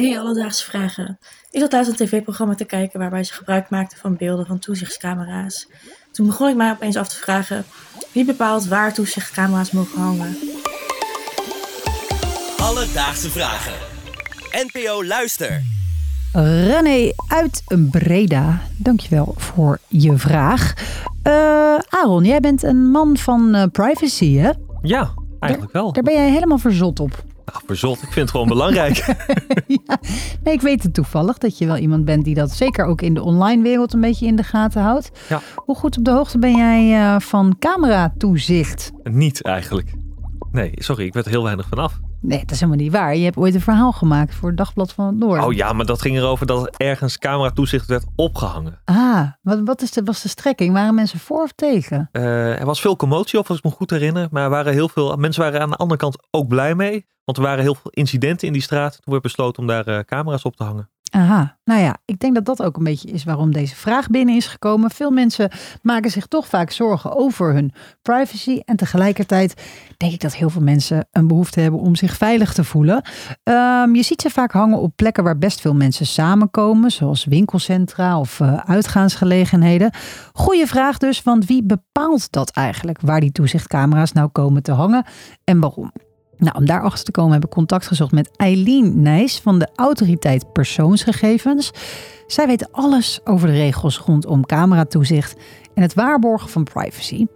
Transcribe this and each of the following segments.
Hey Alledaagse Vragen. Ik zat thuis een tv-programma te kijken waarbij ze gebruik maakten van beelden van toezichtscamera's. Toen begon ik mij opeens af te vragen wie bepaalt waar toezichtcamera's mogen hangen. Alledaagse Vragen. NPO Luister. René uit Breda, dankjewel voor je vraag. Eh Aaron, jij bent een man van eh, privacy, hè? Ja, eigenlijk wel. Daar ben jij helemaal verzot op. Nou, verzot, ik vind het gewoon belangrijk. ja. Nee, ik weet het toevallig dat je wel iemand bent die dat zeker ook in de online wereld een beetje in de gaten houdt. Ja. Hoe goed op de hoogte ben jij eh, van cameratoezicht? Niet eigenlijk. Nee, sorry, ik weet er heel weinig vanaf. Nee, dat is helemaal niet waar. Je hebt ooit een verhaal gemaakt voor het Dagblad van het Noorden. Oh ja, maar dat ging erover dat er ergens cameratoezicht werd opgehangen. Ah, wat, wat is de, was de strekking? Waren mensen voor of tegen? Eh, er was veel commotie op, als ik me goed herinner. Maar er waren heel veel, mensen waren aan de andere kant ook blij mee. Want er waren heel veel incidenten in die straat. Toen werd besloten om daar eh, camera's op te hangen. Aha, nou ja, ik denk dat dat ook een beetje is waarom deze vraag binnen is gekomen. Veel mensen maken zich toch vaak zorgen over hun privacy. En tegelijkertijd denk ik dat heel veel mensen een behoefte hebben om zich veilig te voelen. Ehm, je ziet ze vaak hangen op plekken waar best veel mensen samenkomen, zoals winkelcentra of uh, uitgaansgelegenheden. Goeie vraag dus, want wie bepaalt dat eigenlijk, waar die toezichtcamera's nou komen te hangen en waarom? Nou, om daarachter te komen heb ik contact gezocht met Eileen Nijs van de Autoriteit Persoonsgegevens. Zij weet alles over de regels rondom cameratoezicht en het waarborgen van privacy.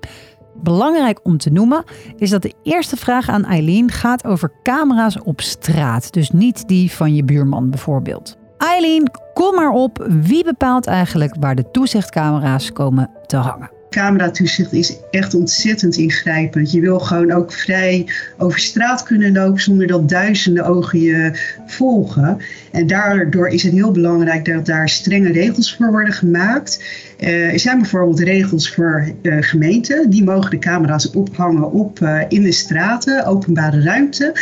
Belangrijk om te noemen is dat de eerste vraag aan Eileen gaat over camera's op straat, dus niet die van je buurman bijvoorbeeld. Eileen, kom maar op. Wie bepaalt eigenlijk waar de toezichtcamera's komen te hangen? Cameratoezicht is echt ontzettend ingrijpend. Je wil gewoon ook vrij over straat kunnen lopen zonder dat duizenden ogen je volgen. En daardoor is het heel belangrijk dat daar strenge regels voor worden gemaakt. Uh, er zijn bijvoorbeeld regels voor uh, gemeenten. Die mogen de camera's ophangen op, uh, in de straten, openbare ruimte.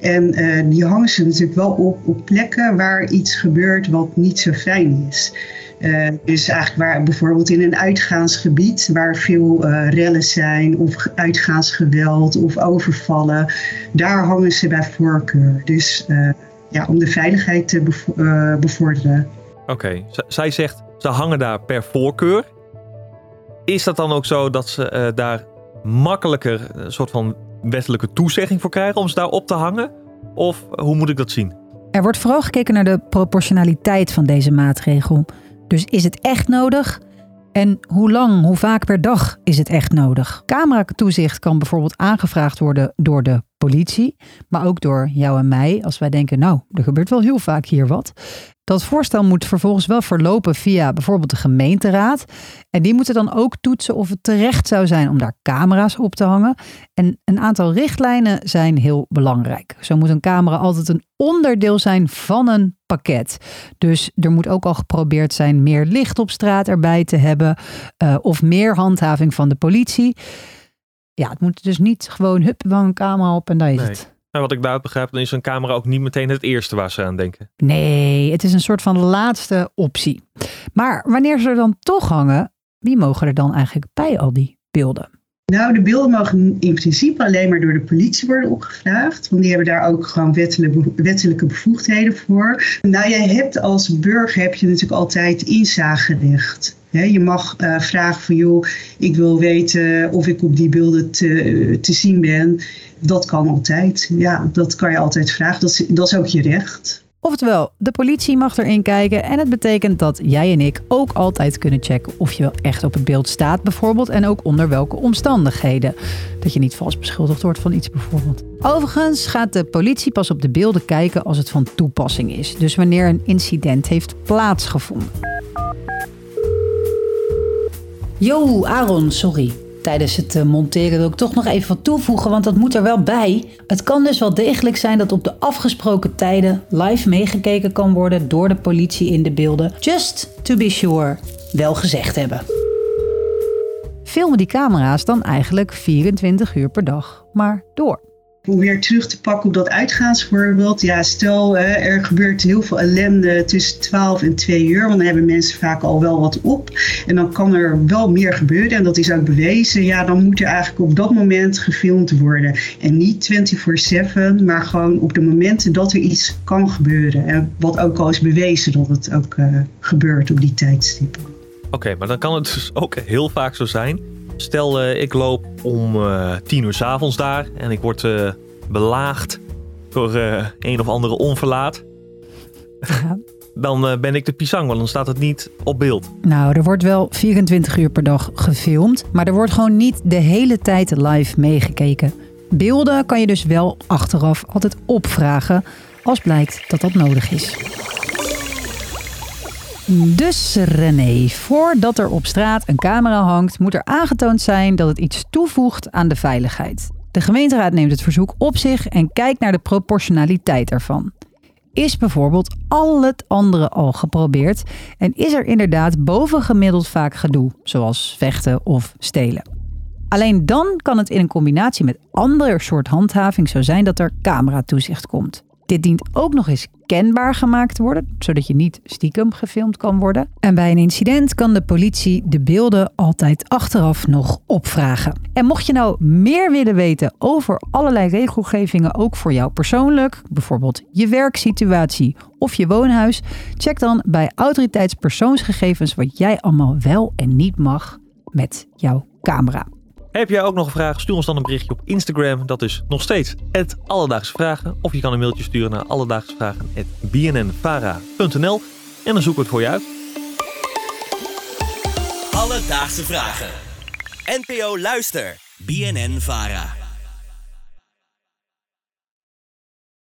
En die hangen ze natuurlijk wel op op plekken waar iets gebeurt wat niet zo fijn is. Uh, dus eigenlijk waar bijvoorbeeld in een uitgaansgebied waar veel uh, rellen zijn of uitgaansgeweld of overvallen, daar hangen ze bij voorkeur. Dus ja, om de veiligheid te bevo bevorderen. Oké, zij zegt ze hangen daar per voorkeur. Is dat dan ook zo dat ze daar makkelijker een soort van wettelijke toezegging voor krijgen om ze daar op te hangen? Of hoe moet ik dat zien? Er wordt vooral gekeken naar de proportionaliteit van deze maatregel. Dus is het echt nodig? En hoe lang, hoe vaak per dag is het echt nodig? Cameratoezicht kan bijvoorbeeld aangevraagd worden door de politie, maar ook door jou en mij als wij denken, nou, er gebeurt wel heel vaak hier wat. Dat voorstel moet vervolgens wel verlopen via bijvoorbeeld de gemeenteraad. En die moeten dan ook toetsen of het terecht zou zijn om daar camera's op te hangen. En een aantal richtlijnen zijn heel belangrijk. Zo moet een camera altijd een onderdeel zijn van een pakket. Dus er moet ook al geprobeerd zijn meer licht op straat erbij te hebben. Uh, of meer handhaving van de politie. Ja, het moet dus niet gewoon hup, we een camera op en daar is Nee. het. Maar wat ik daaruit begrijp, dan is een camera ook niet meteen het eerste waar ze aan denken. Nee, het is een soort van laatste optie. Maar wanneer ze er dan toch hangen, wie mogen er dan eigenlijk bij al die beelden? Nou, de beelden mogen in principe alleen maar door de politie worden opgevraagd. Want die hebben daar ook gewoon wettelijke, wettelijke bevoegdheden voor. Nou, jij hebt als burger heb je natuurlijk altijd inzagerecht. Je mag uh, vragen van joh, ik wil weten of ik op die beelden te, te zien ben. Dat kan altijd. Ja, dat kan je altijd vragen. Dat is, dat is ook je recht. Oftewel, de politie mag erin kijken en het betekent dat jij en ik ook altijd kunnen checken of je wel echt op het beeld staat bijvoorbeeld en ook onder welke omstandigheden. Dat je niet vals beschuldigd wordt van iets bijvoorbeeld. Overigens gaat de politie pas op de beelden kijken als het van toepassing is. Dus wanneer een incident heeft plaatsgevonden. Yo, Aaron, sorry. Tijdens het eh, monteren wil ik toch nog even wat toevoegen, want dat moet er wel bij. Het kan dus wel degelijk zijn dat op de afgesproken tijden live meegekeken kan worden door de politie in de beelden. Just to be sure, wel gezegd hebben. Filmen die camera's dan eigenlijk 24 uur per dag maar door. Om weer terug te pakken op dat uitgaansvoorbeeld. Ja, stel er gebeurt heel veel ellende tussen 12 en 2 uur. Want dan hebben mensen vaak al wel wat op. En dan kan er wel meer gebeuren. En dat is ook bewezen. Ja, dan moet er eigenlijk op dat moment gefilmd worden. En niet 24-7, maar gewoon op de momenten dat er iets kan gebeuren. En wat ook al is bewezen dat het ook uh, gebeurt op die tijdstippen. Oké, maar dan kan het dus ook heel vaak zo zijn Stel, uh, ik loop om uh, tien uur s avonds daar en ik word uh, belaagd door een of andere onverlaat. Ja. dan ben ik de pisang, want dan staat het niet op beeld. Nou, er wordt wel 24 uur per dag gefilmd, maar er wordt gewoon niet de hele tijd live meegekeken. Beelden kan je dus wel achteraf altijd opvragen als blijkt dat dat nodig is. Dus René, voordat er op straat een camera hangt, moet er aangetoond zijn dat het iets toevoegt aan de veiligheid. De gemeenteraad neemt het verzoek op zich en kijkt naar de proportionaliteit ervan. Is bijvoorbeeld al het andere al geprobeerd en is er inderdaad bovengemiddeld vaak gedoe, zoals vechten of stelen? Alleen dan kan het in een combinatie met ander soort handhaving zo zijn dat er cameratoezicht komt. Dit dient ook nog eens kenbaar gemaakt te worden, zodat je niet stiekem gefilmd kan worden. En bij een incident kan de politie de beelden altijd achteraf nog opvragen. En mocht je nou meer willen weten over allerlei regelgevingen, ook voor jou persoonlijk, bijvoorbeeld je werksituatie of je woonhuis, check dan bij autoriteitspersoonsgegevens wat jij allemaal wel en niet mag met jouw camera. Heb jij ook nog een vraag? Stuur ons dan een berichtje op Instagram. Dat is nog steeds Alledaagse Vragen. Of je kan een mailtje sturen naar alledaagsvragen.bnnvara.nl en dan zoeken we het voor je uit. Alledaagse Vragen. NPO Luister. BNN Vara.